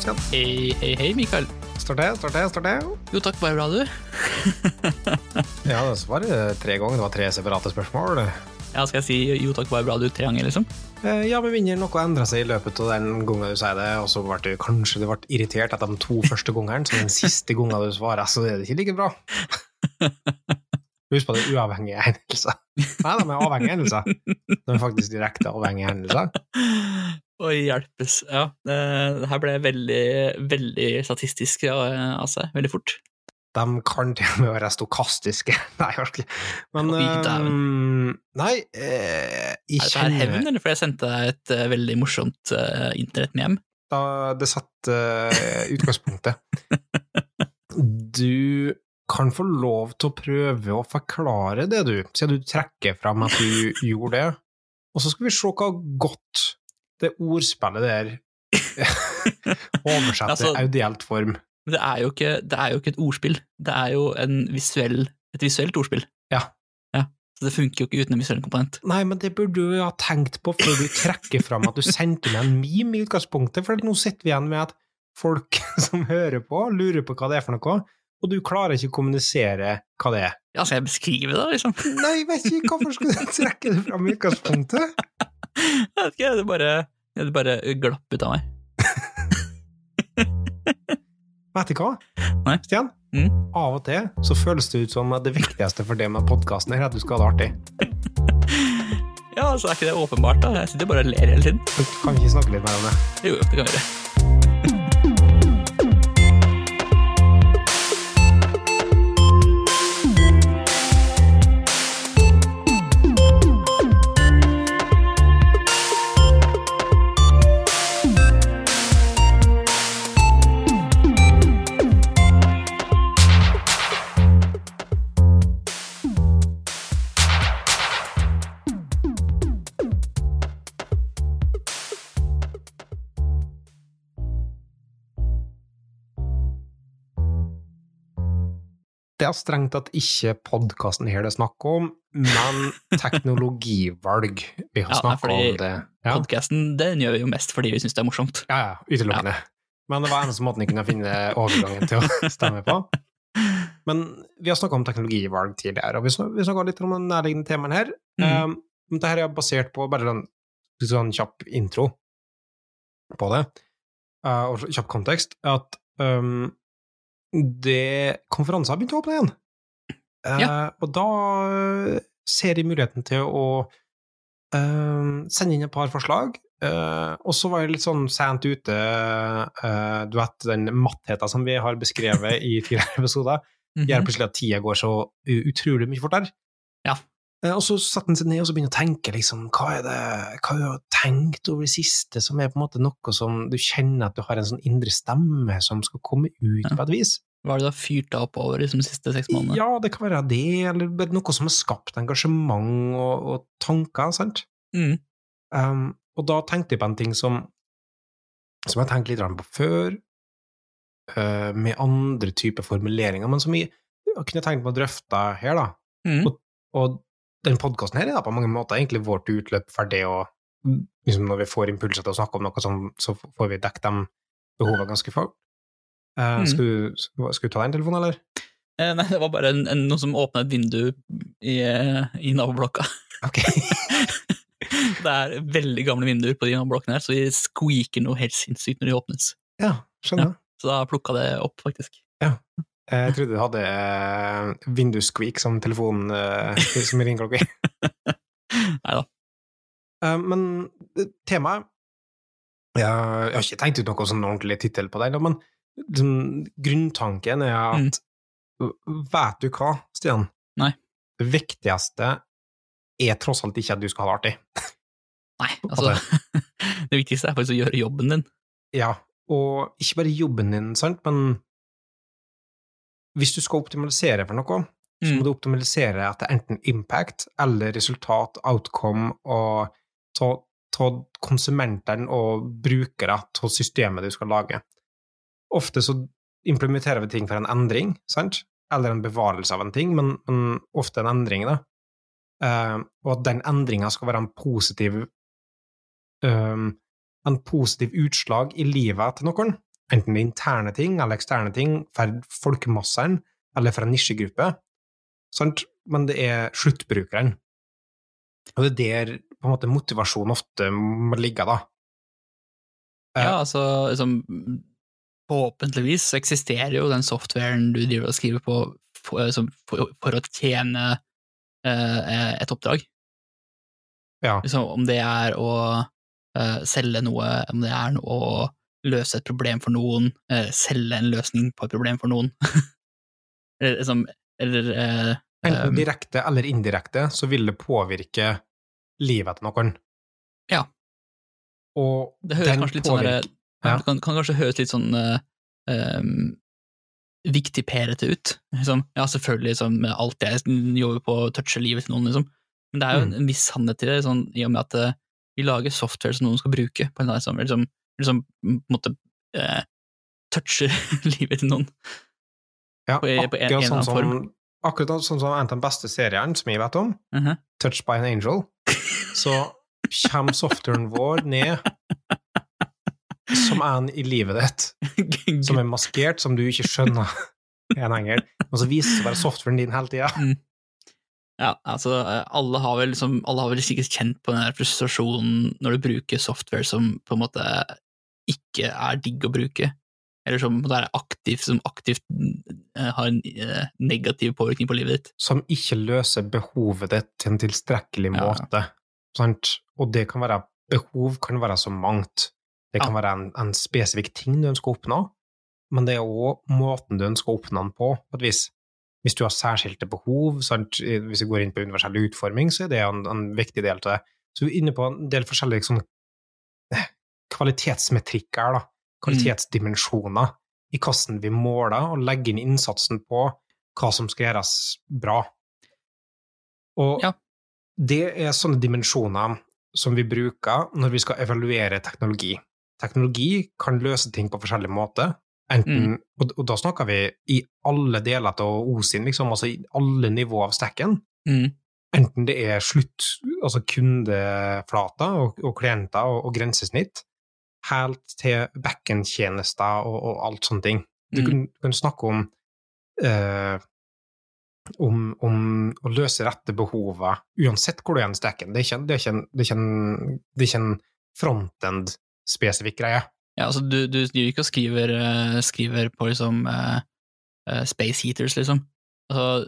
Stian. Hei, hei, hei, Mikael. Står det, står det, står det. Jo takk, bare bra, du. Ja, det svarer tre ganger. Det var tre separate spørsmål. Ja, skal jeg si jo takk, bare bra, du tre ganger, liksom? Eh, Ja, med mindre noe endra seg i løpet av den gangen du sier det, og så ble du kanskje du ble irritert etter de to første gangene, så den siste gangen du svarer, så er det ikke like bra. Husk på det er uavhengige hendelser. Nei, de er avhengige hendelser. De er faktisk direkte avhengige hendelser. Oi, hjelpes. Ja, det, det her ble veldig, veldig statistisk, ja, altså. Veldig fort. De kan til og med være stokastiske. Nei, virkelig. Men Oi, dæven. eh, Nei, eh, jeg Er det her hevn, eller fordi jeg sendte deg et uh, veldig morsomt uh, internett-mem? da det satt uh, utgangspunktet. Du kan få lov til å prøve å forklare det, du, siden du trekker fram at du gjorde det. Og så skal vi se hva godt det ordspillet der oversetter Altså- audielt form. Men det er, jo ikke, det er jo ikke et ordspill. Det er jo en visuell, et visuelt ordspill. Ja. ja. Så det funker jo ikke uten en visuell komponent. Nei, men det burde du ha tenkt på før du trekker fram at du sendte meg en meme i utgangspunktet, for nå sitter vi igjen med at folk som hører på, lurer på hva det er for noe, og du klarer ikke å kommunisere hva det er. Ja, skal jeg beskrive det, liksom? Nei, jeg vet ikke, hvorfor skulle du trekke det fram i utgangspunktet? Jeg vet ikke, det bare, det bare glapp ut av meg. Vet du hva? Nei. Stian? Mm. Av og til så føles det ut som at det viktigste for det med podkasten er at du skal ha det artig. Ja, så er ikke det åpenbart, da. Jeg sitter bare og ler hele tiden. Kan vi ikke snakke litt mer om det? Jo, det kan vi gjøre. Det er strengt tatt ikke podkasten her det er snakk om, men teknologivalg. Vi har Ja, snakka om det. Ja. Podcasten, den gjør vi jo mest fordi vi syns det er morsomt. Ja, ja, utelukkende. Men det var eneste måten jeg kunne finne overgangen til å stemme på. Men vi har snakka om teknologivalg tidligere, og vi snak- snakka litt om den nærliggende temaen her. Mm. Um, dette er basert på bare en sånn kjapp intro på det, uh, og kjapp kontekst, at um, det konferanser har begynt å åpne igjen. Uh, Og da ser jeg muligheten til å uh, sende inn et par forslag. Uh, og så var jeg litt sånn sent ute, du vet den mattheten som vi har beskrevet i tidligere episoder, Mhm. gjør plutselig at tida går så utrolig mye fortere. Ja. Eh, Og så setter han seg ned og så begynner å tenke, liksom, hva er det hva har du tenkt over det siste, som er på en måte noe som du kjenner at du har en sånn indre stemme som skal komme ut Ja. på et vis? Hva er det du har fyrt deg opp over liksom, de siste seks månedene? Ja, det kan være det, eller noe som har skapt engasjement og, og tanker, sant? Mm. Um, og da tenkte jeg på en ting som, som jeg tenkte litt på før, uh, med andre typer formuleringer, men som jeg, jeg kunne tenkt meg å drøfte her, da. Mm. Og, og den podkasten her er på mange måter egentlig vårt utløp det å liksom Når vi får impulser til å snakke om noe, sånn, så får vi dekket de behovene ganske fort. Uh, Mm. skal, du, ta den telefonen, eller? Eh, nei, det var bare en, en, noen som åpna et vindu i, eh, i naboblokka. Okay. det er veldig gamle vinduer på de naboblokkene her, så de squeaker noe helt sinnssykt når de åpnes. ja, skjønner. Så da plukka det opp, faktisk. Eh, Jeg trodde du hadde uh, vindussqueak som telefonen uh, som ringeklokke. Nei da. Men eh, temaet jeg, har ikke tenkt ut noe sånn ordentlig tittel på den, men liksom, grunntanken er at Vet du hva, Stian? Nei. Det viktigste er tross alt ikke at du skal ha det artig. Nei, altså Det viktigste er faktisk å gjøre jobben din. Ja, og ikke bare jobben din, sant, men hvis du skal optimalisere for noe, så må Mm. du optimalisere etter enten impact eller resultat, outcome, og ta, ta konsumentene og brukere av systemet du skal lage. Ofte så implementerer vi ting for en endring, sant? eller en bevarelse av en ting, men, men ofte en endring, da. Uh, og at den endringa skal være en positiv um, en positiv utslag i livet til noen. Enten er interne ting eller eksterne ting for folkemassene eller for en nisjegruppe, sant? men det er sluttbrukeren. Og det er der på en måte motivasjonen ofte må ligge, da. Eh, Ja, altså liksom, Forhåpentligvis eksisterer jo den softwaren du driver og skriver på for, liksom, for, for å tjene eh, et oppdrag. Ja. Liksom, om det er å eh, selge noe, om det er noe å løse et problem for noen, selge en løsning på et problem for noen. eller liksom Eller eh, Enten um, direkte eller indirekte så vil det påvirke livet til noen. Ja. Og Det høres den kanskje litt sånn påvirker- sånn, Ja. Det kan, kan kanskje høres litt sånn uh, um, viktigperete ut. Liksom, ja, selvfølgelig, liksom, alt jeg jobber på toucher livet til noen, liksom. Men det er jo en, Mm. en viss sannhet i det, sånn, i og med at eh, vi lager software som noen skal bruke, på en eller liksom, liksom, liksom på en måte eh, toucher livet til noen. Ja, på- på en- en akkurat, sånn som, akkurat sånn som en av de beste seriene som jeg vet om, Mhm. Touched by an Angel, så kommer softwaren vår ned som en i livet ditt, som er maskert, som du ikke skjønner er en engel, og så viser det seg å være softwaren din hele tida. Ja, altså, eh, alle har vel liksom, alle har vel sikkert kjent på den der frustrasjonen når du bruker software som på en måte ikke er digg å bruke, eller som er aktivt, som aktivt eh, har en eh, negativ påvirkning på livet ditt. Som ikke løser behovet ditt til en tilstrekkelig Ja. måte. Sant? Og det kan være behov kan være så mangt. Det kan Ja. være en, en spesifikk ting du ønsker å oppnå, men det er òg måten du ønsker å oppnå den på, på et vis. Hvis du har særskilte behov, sant? hvis vi går inn på universell utforming, så er det en, en viktig del av det. Så vi er inne på en del forskjellige sånn, kvalitetsmetrikker, da. kvalitetsdimensjoner, i hvordan vi måler og legger inn innsatsen på hva som skal gjøres bra. Og Ja. det er sånne dimensjoner som vi bruker når vi skal evaluere teknologi. Teknologi kan løse ting på forskjellige måter, enten, og, og da snakker vi i alle deler av OSIN, liksom, altså i alle nivåer av stacken. Mm. Enten det er slutt, altså kundeflater og, og klienter og, og grensesnitt, helt til backend-tjenester og, og alt sånne ting. Du Mm. kan, kan snakke om, eh, om, om å løse rette behovet, uansett hvor du er i stacken. Det er ikke, det er ikke, en, det er ikke, en, det er ikke en frontend-spesifikk greie. Ja, altså, du, du driver ikke og skriver, eh, skriver på liksom uh, Space Heaters, liksom. Altså,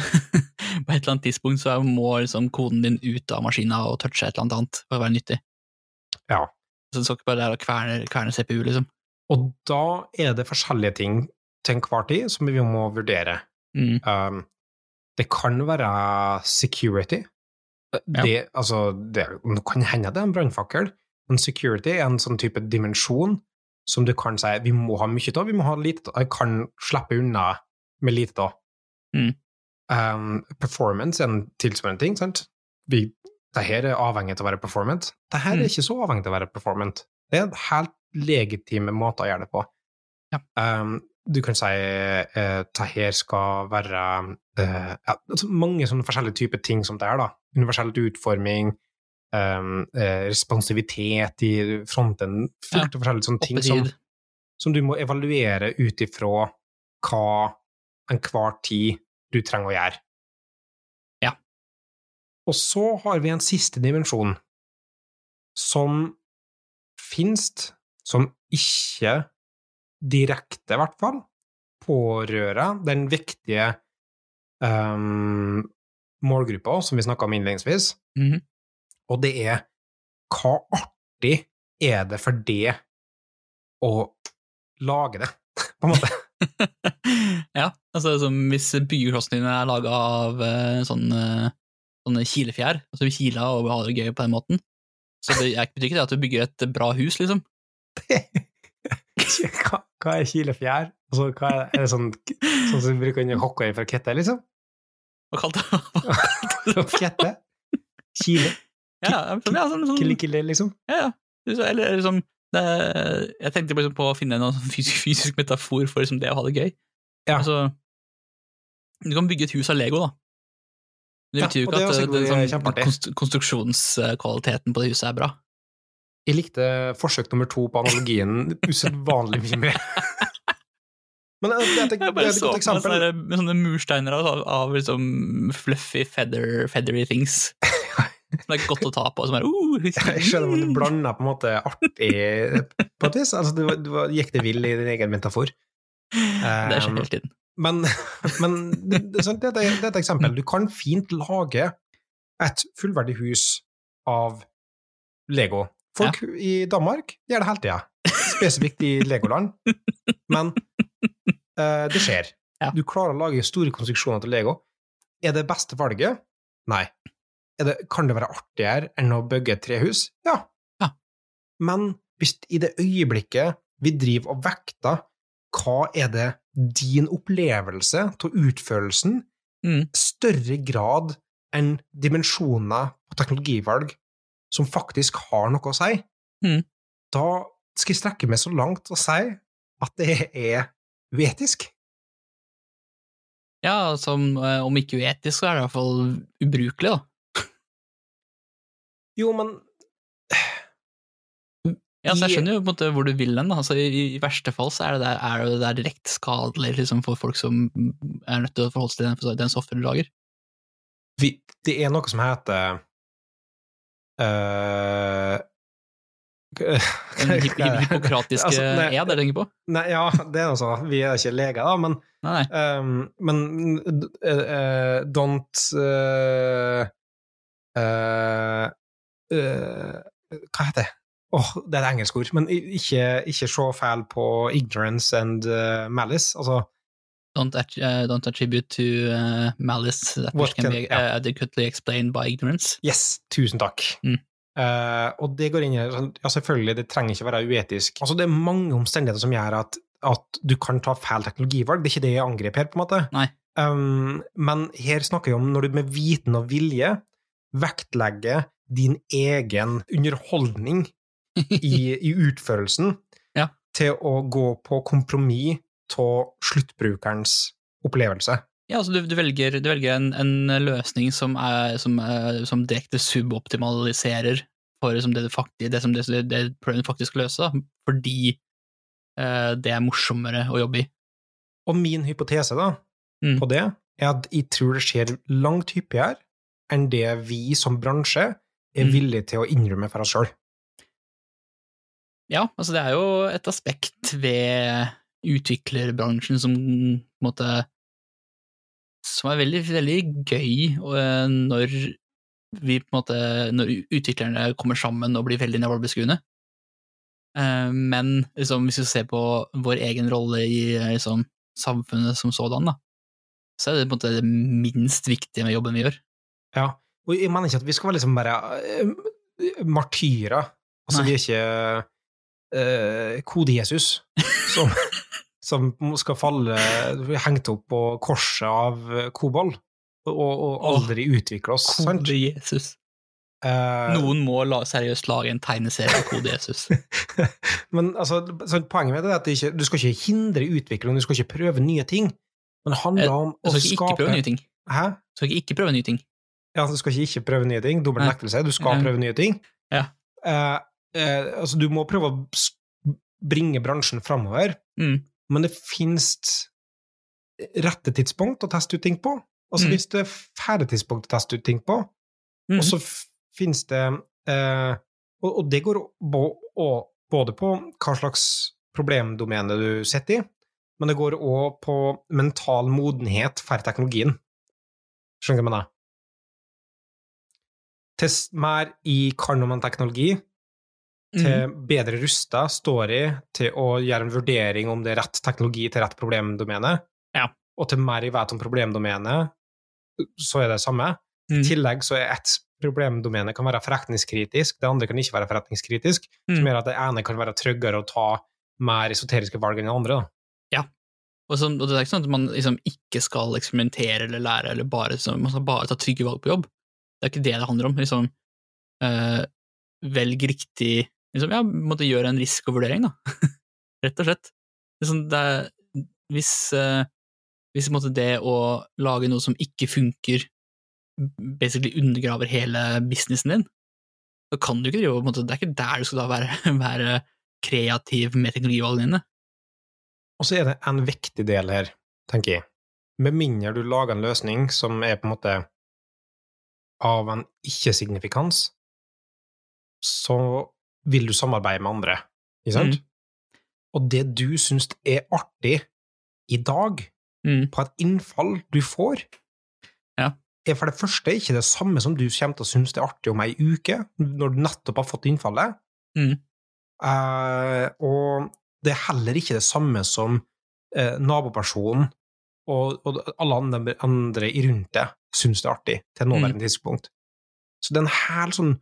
på et eller annet tidspunkt så må liksom koden din ut av maskina og touche et eller annet for å være nyttig. Ja. Så du skal ikke bare der og kverne, kverne CPU, liksom. Og da er det forskjellige ting til enhver tid som vi må vurdere. Mm. Um, det kan være security. Det, altså, det det kan hende det er en brannfakkel, men security er en sånn type dimensjon som du kan si vi må ha mye av, vi må ha lite av. Jeg kan slippe unna med lite av. Mm. Um, performance er en tilsvarende ting, sant? Vi, det her er avhengig av å være performant. Det her er Mm. ikke så avhengig av å være performant. Det er en helt legitime måter å gjøre det på. Ja. Um, du kan si uh, det her skal være uh, ja, altså mange sånne forskjellige typer ting som det er, da. Universell utforming, um, uh, responsivitet i fronten, fullt av forskjellige sånne ting som, som du må evaluere ut ifra hva enhver tid du trenger å gjøre. Og så har vi en siste dimensjon som finnes, som ikke direkte, i hvert fall, pårører den viktige um, målgruppa som vi snakka om innledningsvis, Mhm. og det er hva artig er det for det å lage det, på en måte? ja, altså som hvis byggeklossene din er laga av eh, sånn, eh, sånne kilefjær, altså vi kila og har det gøy på den måten, så det jeg betyr ikke det at du bygger et bra hus, liksom. hva, hva er kilefjær? Altså, hva er, er det sånn, sånn som vi bruker under hockey for kette, liksom? Hva kalte du det? Kette? Kile? Ja, sånn, ja, sånn, sånn, Kille-kille, liksom? ja, ja. Eller eller liksom det, Jeg tenkte liksom på å finne en sånn fysisk, fysisk metafor for liksom det å ha det gøy. Ja. Altså, du kan bygge et hus av Lego, da. Det betyr jo ikke det at eh, det, sånn, konstruksjonskvaliteten på det huset er bra. Jeg likte forsøk nummer to på analogien usedvanlig mye mer. Men det, det, er et- det er et så godt eksempel. sånne, sånne mursteiner av, av liksom fluffy, feather, feathery things. Som er godt å ta på. Som er, uh, Jeg skjønner at du blanda på en måte artig på et vis. Altså, du, du gikk det vill i din egen metafor. Det skjer Um, hele tiden. Men, men det, det, det, det er et eksempel. Du kan fint lage et fullverdig hus av Lego. Folk i Danmark gjør det hele tida, spesifikt i Legoland, men eh, det skjer. Ja. Du klarer å lage store konstruksjoner til Lego. Er det beste valget? Nei. Er det, kan det være artigere enn å bygge et trehus? Ja. Ja. Men hvis i det øyeblikket vi driver og vekter hva er det din opplevelse av utførelsen, Mm. større grad enn dimensjoner på teknologivalg som faktisk har noe å si, Mm. da skal jeg strekke meg så langt og si at det er uetisk. Ja, som, eh, om ikke uetisk, så er det i hvert fall ubrukelig, da. Jo, men Ja, så jeg skjønner jo på en måte hvor du vil hen. Altså, i, I verste fall så er det der, er det der direkte skadelig liksom, for folk som er nødt til å forholde seg til den, den softwaren du lager. vi, det er noe som heter uh, Den hippokratiske Altså, nei, ed, er det tenker på? Nei, ja, det er noe sånn. Vi er ikke leger, da, men. Um, men uh, don't uh, Hva heter det? Åh, det er et engelsk ord, men ikke, ikke se feil på ignorance and uh, malice. Altså, Don't, uh, don't attribute to uh, malice that which can, can- be uh, adequately explained by ignorance. yes, tusen takk. Mm. Og det går inn i sånn, Ja, selvfølgelig, det trenger ikke være uetisk. Altså, det er mange omstendigheter som gjør at, at du kan ta feil teknologivalg. Det er ikke det jeg angriper her, på en måte. Nei. Um, men her snakker vi om når du med viten og vilje vektlegger din egen underholdning i, i utførelsen Ja. til å gå på kompromiss av sluttbrukerens opplevelse. Ja, altså du, du velger, du velger en, en løsning som, er, som, er, som direkte suboptimaliserer for liksom det, du fakti- det, som det, det, problemet faktisk skal løse, da, fordi eh, det er morsommere å jobbe i. Og min hypotese da, Mm. på det er at jeg tror det skjer langt hyppigere enn det vi som bransje er Mm. villige til å innrømme for oss sjøl. Ja, altså det er jo et aspekt ved utviklerbransjen som måte som er veldig, veldig gøy eh, når vi på en måte når utviklerne kommer sammen og blir veldig navlebeskuende. Eh, Men liksom, hvis vi ser på vår egen rolle i eh, liksom, samfunnet som sådan, da, så er det på en måte det minst viktige med jobben vi gjør. Ja, og jeg mener ikke at vi skal være liksom bare martyrer. Altså, Nei. vi er ikke uh, Kode-Jesus som, som skal falle hengt opp på korset av eh, kobold og, og aldri utvikle oss, sant? Kode Jesus. Eh, Noen må la, seriøst lage en tegneserie av Kode Jesus. Men altså, så poenget med det er at det ikke, du skal ikke hindre utvikling, du skal ikke prøve nye ting. Men det handler om Du å skal ikke prøve nye ting. Hæ? Du skal ikke ikke prøve nye ting. Ja, du skal ikke ikke prøve nye ting. Dobbel nektelse. Du skal prøve nye ting. Ja. Eh, eh, altså, du må prøve å bringe bransjen framover, Mm. men det finnes rette tidspunkt å teste ut ting på. Altså, Mm. hvis det er færre tidspunkt å teste ut ting på, mm. og så fins det eh, og, og det går både på hva slags problemdomene du sitter i, men det går òg på mental modenhet for teknologien. Skjønner du hva jeg mener? Test mer i kan om en teknologi, til Mhm. bedre rusta står i til å gjøre en vurdering om det er rett teknologi til rett problemdomene, Ja. og til mer jeg vet om problemdomenet, så er det samme. I Mhm. tillegg så er ett problemdomene kan være forretningskritisk, det andre kan ikke være forretningskritisk, Mm. som gjør at det ene kan være tryggere å ta mer esoteriske valg enn det andre. Da. Og, så, og det er ikke sånn at man liksom ikke skal eksperimentere eller lære, eller bare, så, man skal bare ta trygge valg på jobb. Det er ikke det det handler om. Liksom, øh, velg riktig liksom, Ja, måtte gjøre en risikovurdering, da. Rett og slett. Liksom, det er, hvis eh, hvis måtte det å lage noe som ikke funker, basically undergraver hele businessen din, så kan du ikke drive på Det er ikke der du skal da være, være kreativ med teknologivalgene dine. Og så er det en viktig del her, tenker jeg. Med mindre du lager en løsning som er på en måte av en ikke-signifikans, så vil du samarbeide med andre, ikke sant? Mm. Og det du syns er artig i dag, Mm. på et innfall du får, Ja. er for det første ikke det samme som du kommer til å synes det er artig om ei uke, når du nettopp har fått innfallet. Mm. Uh, og det er heller ikke det samme som uh, nabopersonen og, og alle andre, andre i rundt deg syns det er artig til nåværende tidspunkt. Så det er en hel sånn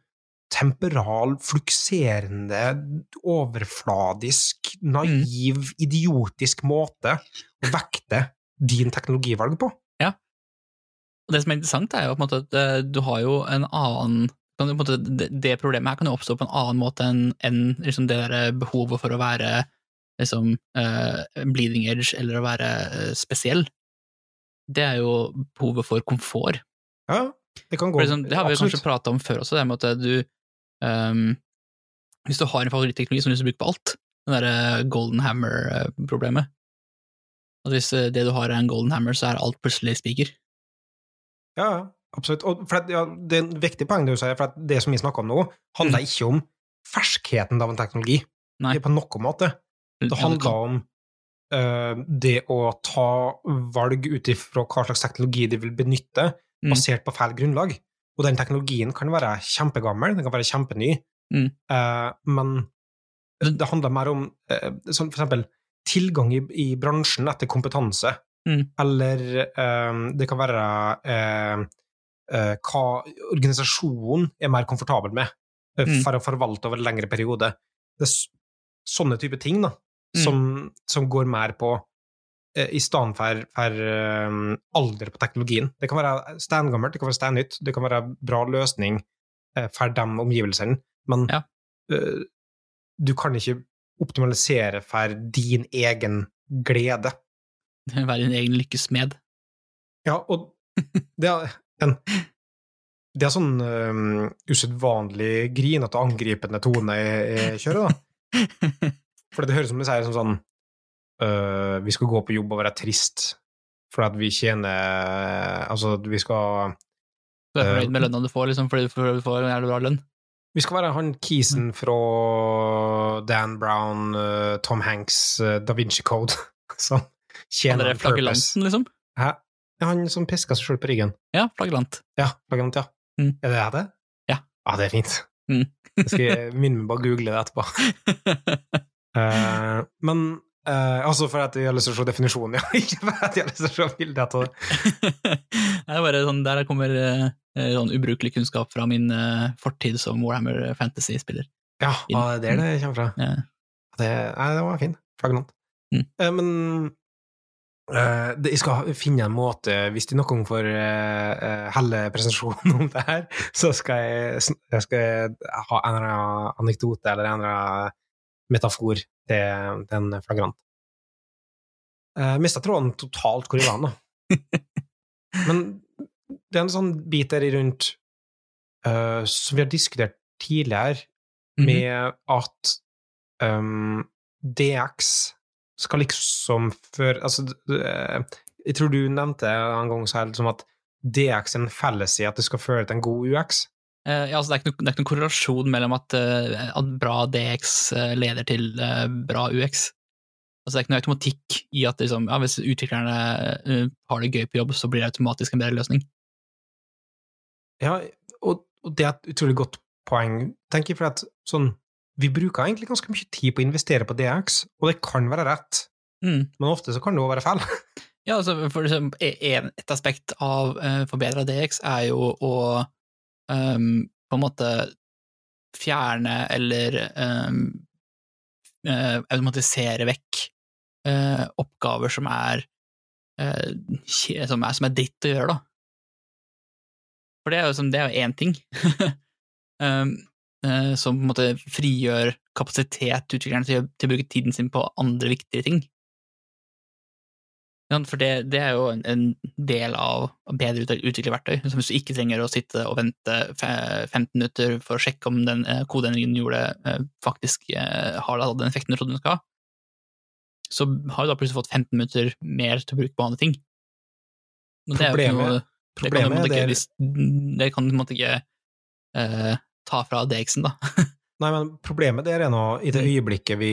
temperal, flukserende, overfladisk, naiv, idiotisk måte å vekte din teknologivalg på. Ja. Og det som er interessant, er jo på en måte at eh, du har jo en annen kan på en måte, det, problemet her kan jo oppstå på en annen måte enn enn liksom det der behovet for å være liksom, uh, bleeding edge eller å være uh, spesiell. Det er jo behovet for komfort. Ja, det kan gå. For liksom, det har vi jo kanskje prata om før også, det med at du ehm, Hvis du har en favoritteknologi som du å bruke på alt, den derre golden hammer-problemet At hvis eh, det du har er en golden hammer, så er alt plutselig spiker. Ja, absolutt. Og at, ja, det er en viktig poeng det du sier, for at det som vi snakker om nå, handler ikke om ferskheten av en teknologi Nei. Det er på noen måte. Det handler om uh, det å ta valg ut ifra hva slags teknologi de vil benytte, Mm. basert på feil grunnlag. Og den teknologien kan være kjempegammel, den kan være kjempeny, Mm. eh, men det handler mer om eh, for eksempel tilgang i, i bransjen etter kompetanse, Mm. eller eh, det kan være hva organisasjonen er mer komfortabel med Mm. for å forvalte over en lengre periode. Det er sånne type ting da, Mm. som, som går mer på i stedet for, for eh, alder på teknologien. Det kan være steingammelt, det kan være steinnytt, det kan være bra løsning eh, for de omgivelsene, men Ja. eh, du kan ikke optimalisere for din egen glede. Være din egen lykkesmed. Ja, og det er en det er sånn um, usedvanlig grinete og angripende tone jeg, jeg kjører, da. For det høres ut som du sier sånn øh, Vi skal gå på jobb og være trist for at vi tjener Altså, vi skal Du er fornøyd Eh, med lønna du får, liksom, fordi du får, en jævlig bra lønn. Vi skal være han kisen fra Dan Brown, Tom Hanks, Da Vinci Code, som tjener en purpose. liksom. Hæ? Ja, han som pisker seg sjøl på ryggen. Ja, flaggelant. Ja, flaggelant, ja. Mm. Er det det? Ja. Ja, det er fint. Mm. Jeg skal minne meg bare google det etterpå. uh, men eh, altså for at jeg har lyst til å se definisjonen, ja. Ikke for at jeg har lyst til å se bildet av det. det er bare sånn, Der kommer uh, sånn ubrukelig kunnskap fra min uh, fortid som Warhammer Fantasy-spiller. Ja, ja, det er der det kommer fra. Ja. Det, nei, det var fin. Flaggelant. Mm. Uh, men det, jeg skal finne en måte, hvis de noen gang får uh, helle presentasjonen om det her, så skal jeg, jeg skal ha en eller annen anekdote eller en eller annen metafor til den en flagrant. Uh, Mista tråden totalt hvor jeg var nå. Men det er en sånn bit der rundt uh, som vi har diskutert tidligere, Mhm. med at um, DX skal liksom før Altså, eh, jeg tror du nevnte en gang så her, liksom at DX er en felles i at det skal føre til en god UX. Eh, ja, altså det, er ikke noe, noen korrelasjon mellom at, eh, at bra DX eh, leder til bra UX. Altså Det er ikke noe automatikk i at liksom, ja, hvis utviklerne har det gøy på jobb, så blir det automatisk en bedre løsning. Ja, og, og det er et utrolig godt poeng, tenker jeg, for at sånn Vi bruker egentlig ganske mye tid på å investere på DX, og det kan være rett, Mm. men ofte så kan det også være feil. Ja, altså for et aspekt av uh, forbedra DX er jo å ehm, på en måte fjerne eller um, uh, automatisere vekk uh, oppgaver som er, uh, som er som er dritt å gjøre, da. For det er jo, som- én ting. um, som på en måte frigjør kapasitet utviklerne til, til å bruke tiden sin på andre viktigere ting. For det, det er jo en, del av bedre ut- utviklet verktøy. Så hvis du ikke trenger å sitte og vente 15 minutter for å sjekke om den eh, kodeendringen du gjorde, eh, faktisk eh, har hatt den effekten du trodde den skal ha, så har du da plutselig fått 15 minutter mer til å bruke på andre ting. Og det er jo ikke noe det kan, er ikke, det hvis- det kan du ikke eh, ta fra DX-en, da. Nei, men problemet der er nå i det Mm. øyeblikket vi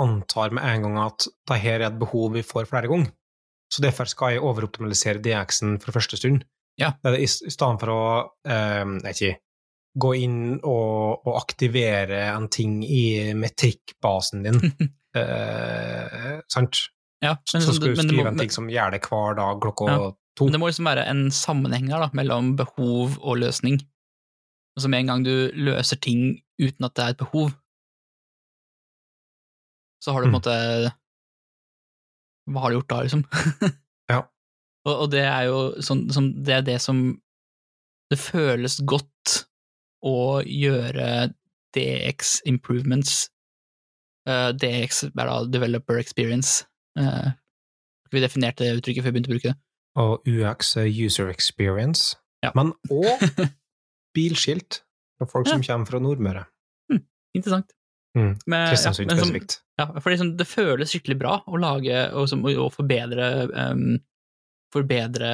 antar med en gang at det her er et behov vi får flere ganger. Så derfor skal jeg overoptimalisere DX-en for første stund. Ja. I, stedet for å eh, ikke, gå inn og, og aktivere en ting i metrikkbasen din, eh, sant? Ja, Så skal du skrive må, en ting som gjør det hver dag klokka Ja. to. men det må liksom være en sammenheng her da, mellom behov og løsning. Altså Med en gang du løser ting uten at det er et behov, så har du på en Mm. måte Hva har du gjort da, liksom? Ja. Og, og det er jo sånn som Det er det som Det føles godt å gjøre DX improvements. Uh, DX er da developer experience. Uh, vi definerte det uttrykket før vi begynte å bruke det. Og UX er user experience. Ja. Men òg bilskilt for folk som kommer fra Nordmøre. Interessant. Mm. Men, Kristiansund spesifikt. Ja, for liksom, det føles skikkelig bra å lage og, som, og forbedre um, Forbedre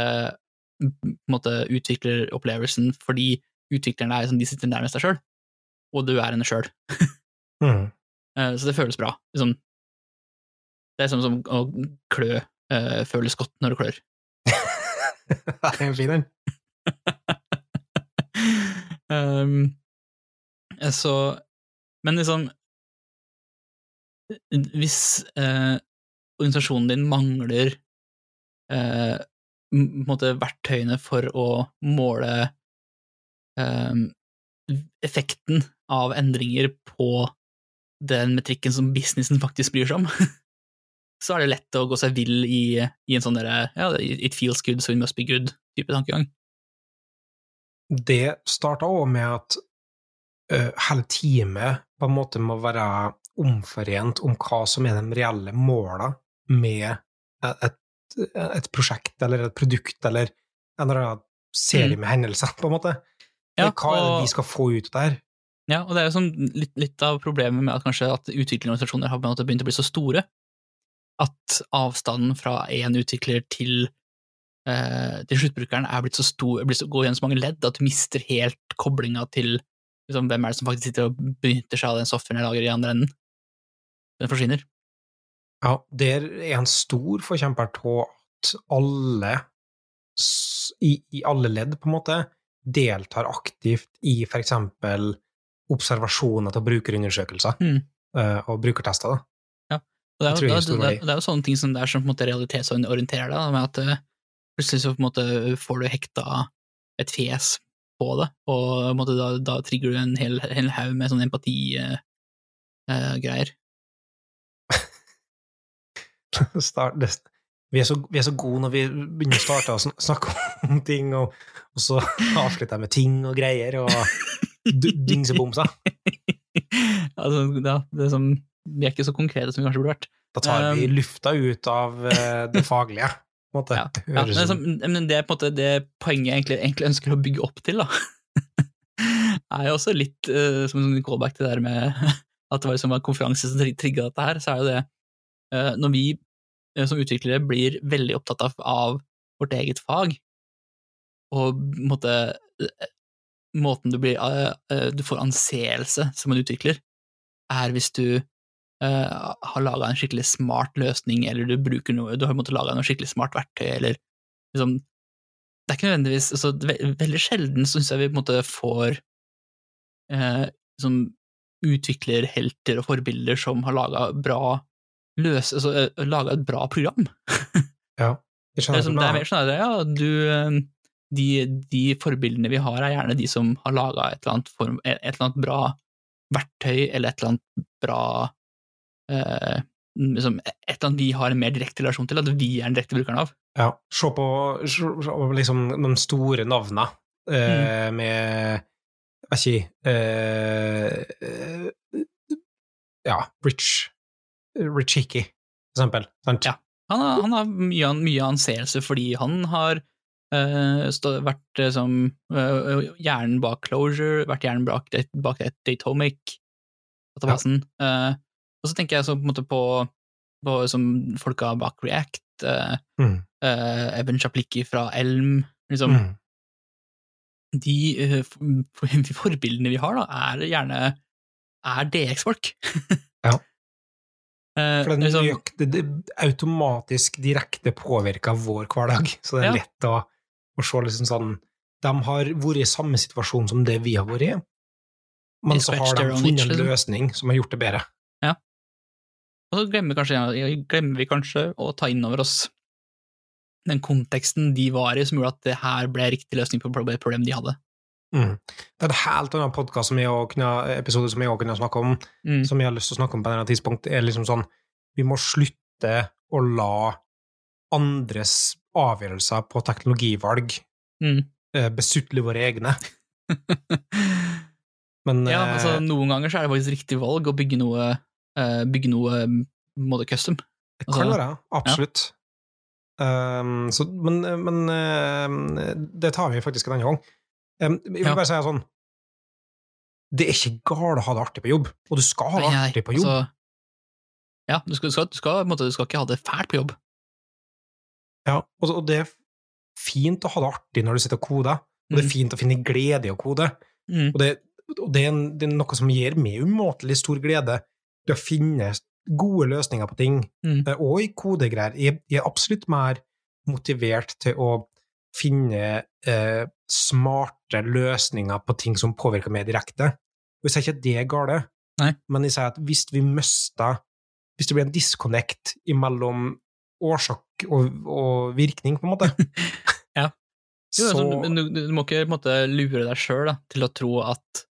måte utvikleropplevelsen fordi utviklerne er sånn, de sitter nærmest deg sjøl, og du er henne sjøl. Mm. så det føles bra. Liksom, det er sånn som å klø uh, føles godt når du klør. det er en fin en. um, så Men liksom Hvis eh, organisasjonen din mangler eh, måte verktøyene for å måle eh, effekten av endringer på den metrikken som businessen faktisk bryr seg om, så er det lett å gå seg vill i, i en sånn derre ja, it feels good, so it must be good-type tankegang. Det starta òg med at uh, hele teamet på en måte må være omforent om hva som er de reelle måla med et, et, prosjekt eller et produkt eller en eller annen serie Mm. med hendelser, på en måte. Ja, hva er det vi skal få ut av det her? Ja, og det er jo sånn litt, litt av problemet med at kanskje at utviklerorganisasjoner har begynt å bli så store at avstanden fra én utvikler til, eh, til sluttbrukeren er blitt så stor, blitt så, går gjennom så mange ledd at du mister helt koblinga til liksom, hvem er det som faktisk sitter og benytter seg av den softwaren jeg lager i andre enden. Den forsvinner. Ja, der er en stor forkjemper av at alle, i, i alle ledd, på en måte, deltar aktivt i for eksempel observasjoner til brukerundersøkelser Mm. og brukertester. da. Og det, er, jo- det det, det, det er jo sånne ting som det er som på en måte realitetsorienterer deg, med at eh, plutselig så på en måte får du hekta et fjes på det, og måte, da, da trigger du en hel, hel haug med sånn empatigreier. Uh, vi, er så, vi er så gode når vi begynner å starte å snakke om ting, og, og så avslutter jeg med ting og greier og dingsebomser. altså, ja, det er som, vi er ikke så konkrete som vi kanskje burde vært. Da tar vi Um, lufta ut av eh, det faglige. På en måte. Ja, Ja, men, så, men det er på en måte det poenget jeg egentlig, egentlig ønsker å bygge opp til, da. er jo også litt uh, som en sånn callback til det der med at det var liksom en konferanse som trigga dette her, så er jo det uh, Når vi uh, som utviklere blir veldig opptatt av, av vårt eget fag, og måte Måten du blir Du får anseelse som en utvikler, er hvis du eh, har laga en skikkelig smart løsning, eller du bruker noe Du har måttet lage noe skikkelig smart verktøy, eller liksom Det er ikke nødvendigvis altså, ve Veldig sjelden syns jeg vi på en måte får eh, liksom utviklerhelter og forbilder som har laga bra løs, altså, laga et bra program. Ja. Jeg Det er, som, det er mer sånn at ja, du eh, de, de forbildene vi har, er gjerne de som har laga et, et eller annet bra verktøy, eller et eller annet bra eh, liksom, Et eller annet vi har en mer direkte relasjon til, at vi er den direkte brukeren av. Ja, se på, se, på liksom de store navnene eh, med Jeg vet ikke eh, Ja, Rich Rich Hickey, for eksempel. Sant? Ja. Han har, han har mye, mye anseelse fordi han har Uh, stå, vært uh, som uh, hjernen bak Closure, vært hjernen bak, bak Datomic-databasen. Eh, og så tenker jeg så på på, på som folka bak React, eh, Mm. eh, Evan Chaplicki fra Elm, liksom. Mm. De, eh, de forbildene vi har, da, er gjerne er DX-folk. Ja. Eh, For er liksom- det, det automatisk direkte påvirker vår hverdag, så det er Ja. lett å, å se liksom sånn De har vært i samme situasjon som det vi har vært i, men så har de funnet en liksom. løsning som har gjort det bedre. Og så glemmer, kanskje, glemmer vi kanskje å ta inn over oss den konteksten de var i, som gjorde at det her ble riktig løsning på et problem de hadde. Mm. Det er en helt annen podcast som jeg kunne, episode som jeg òg kunne snakke om, Mm. som jeg har lyst til å snakke om på et tidspunkt, er liksom sånn Vi må slutte å la andres avgjørelser på teknologivalg Mm. besutle våre egne. Men Ja, eh, altså Noen ganger så er det faktisk riktig valg å bygge noe, eh, bygge noe mm, måte custom. det kan altså- være, absolutt. Um, så, men men eh, det tar vi faktisk en annen gang. Um, jeg vil Ja. bare si sånn Det er ikke galt å ha det artig på jobb, og du skal ha det Nei, artig på jobb. altså, ja, du skal, du, skal, du, skal, måte, du skal ikke ha det fælt på jobb. Ja, og, og det er fint å ha det artig når du sitter og koder, og det er Mm. fint å finne glede i å kode. Mm. Og, det, og det, er det er noe som gir meg umåtelig stor glede, det å finne gode løsninger på ting, Mm. eh, og i kodegreier. Jeg, jeg er absolutt mer motivert til å finne eh, smarte løsninger på ting som påvirker meg direkte. Og jeg sier ikke at det er gale, Nei. men jeg sier at hvis vi mister Hvis det blir en disconnect mellom årsak og, og virkning, på en måte Ja. Jo, så altså, du, du må ikke måte lure deg sjøl til å tro at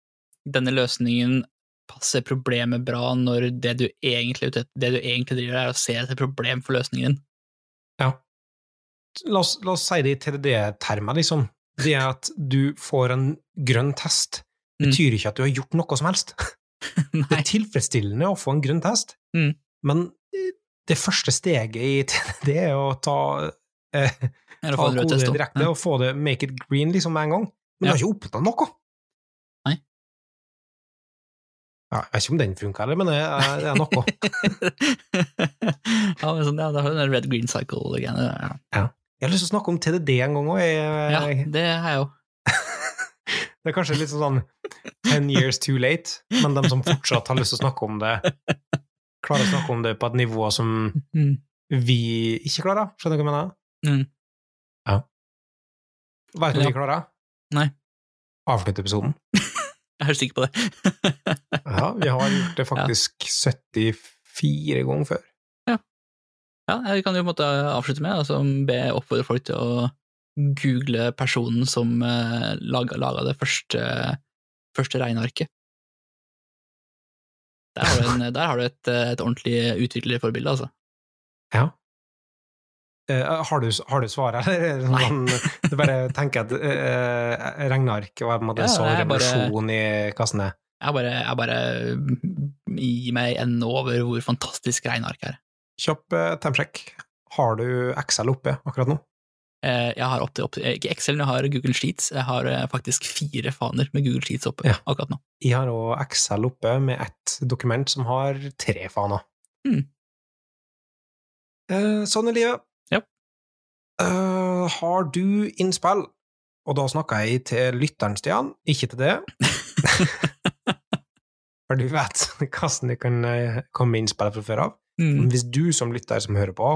denne løsningen passer problemet bra, når det du egentlig, det du egentlig driver, er å se etter problem for løsningen din. la oss, la oss si det i TDD-termer, liksom. Det at du får en grønn test, Mm. betyr ikke at du har gjort noe som helst. Det er tilfredsstillende å få en grønn test, Mm. men eh, det første steget i TDD er å ta, eh, ta få en rød kode test også. direkte Ja. og få det make it green liksom med en gang. Men du har ikke oppnådd noe. Jeg vet ikke om den funka, men det er, det noe. ja, men sånn, ja, da har du den red green cycle-greiene. Ja. Jeg har lyst til å snakke om TDD en gang òg. ja, det har jeg òg. Det er kanskje litt sånn ten years too late, men de som fortsatt har lyst til å snakke om det, klarer å snakke om det på et nivå som Mm. vi ikke klarer. Skjønner du hva jeg mener? Mm. Ja. Vet du hva vi klarer? Nei. Avslutte episoden. Jeg er sikker på det. Ja, vi har gjort det faktisk 74 ganger før. Ja, jeg kan jo på en måte avslutte med altså, be oppfordre folk til å google personen som uh, laga, laga det første, første regnearket. Der har du, en, der har du et, et ordentlig utviklerforbilde, altså. Ja. Eh, har, du, har du svaret, eller er sånn du bare tenker at uh, regneark og en måte Ja, så det bare- revolusjon i kassene? Jeg bare, jeg bare gir meg ende over hvor fantastisk regneark er. Kjapp uh, tempsjekk. Har du Excel oppe akkurat nå? Uh, Jeg har opp til, opp til, ikke Excel, men jeg har Google Sheets. Jeg har eh, faktisk fire faner med Google Sheets oppe Ja. akkurat nå. Jeg har òg Excel oppe med ett dokument som har tre faner. Mm. Eh, sånn er livet. Eh, har du innspill? Og da snakker jeg til lytteren, Stian, ikke til det. For du vet hvordan det kan eh, komme innspill fra før av. Mm. Hvis du som lytter som hører på,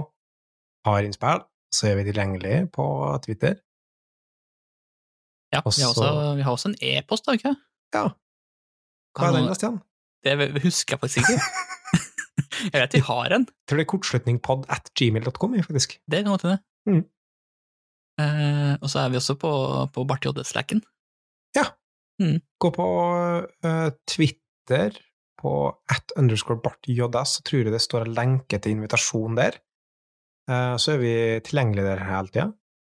har innspill, så er vi tilgjengelig på Twitter. Ja, vi har, Også- også, vi har også en e-post, da, ikke Ja. Hva er den, Stian? Det husker jeg faktisk ikke. jeg vet vi har en, Jeg tror det er kortslutningpod at gmail.com, faktisk. det kan godt hende. Mm. Eh, og så er vi også på, på Bart JS-slacken. Gå på uh, Twitter på at underscore bartjs, så tror jeg det står en lenke til invitasjon der. Uh, så er vi tilgjengelige der hele tida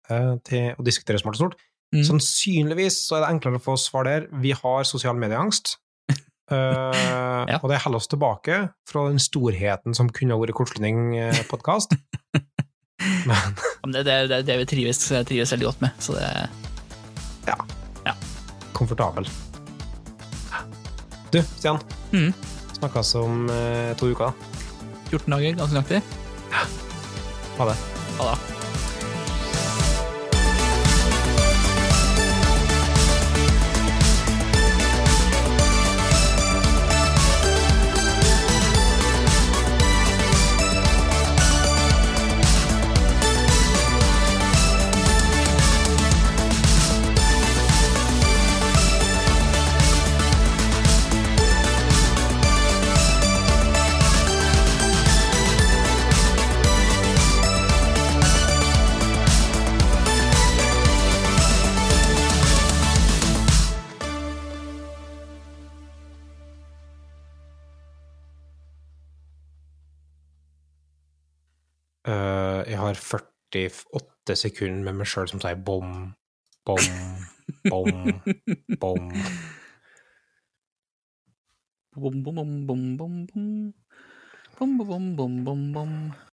uh, til å diskutere smart og stort. Mm. Sannsynligvis så er det enklere å få svar der. Vi har sosial medieangst. Uh, Ja. Og det holder oss tilbake fra den storheten som kunne vært Kortslutning-podkast. Men det, det, det det vi trives, trives veldig godt med, så det komfortabel. Du, Stian. Mm. Snakkes om eh, to uker. 14 dager, ganske nøyaktig. Ha det. Ha det. 48 sekunder med meg sjøl som sier bom, bom, bom, bom. Bom, bom, bom, bom, bom, bom. Bom, bom, bom, bom, bom.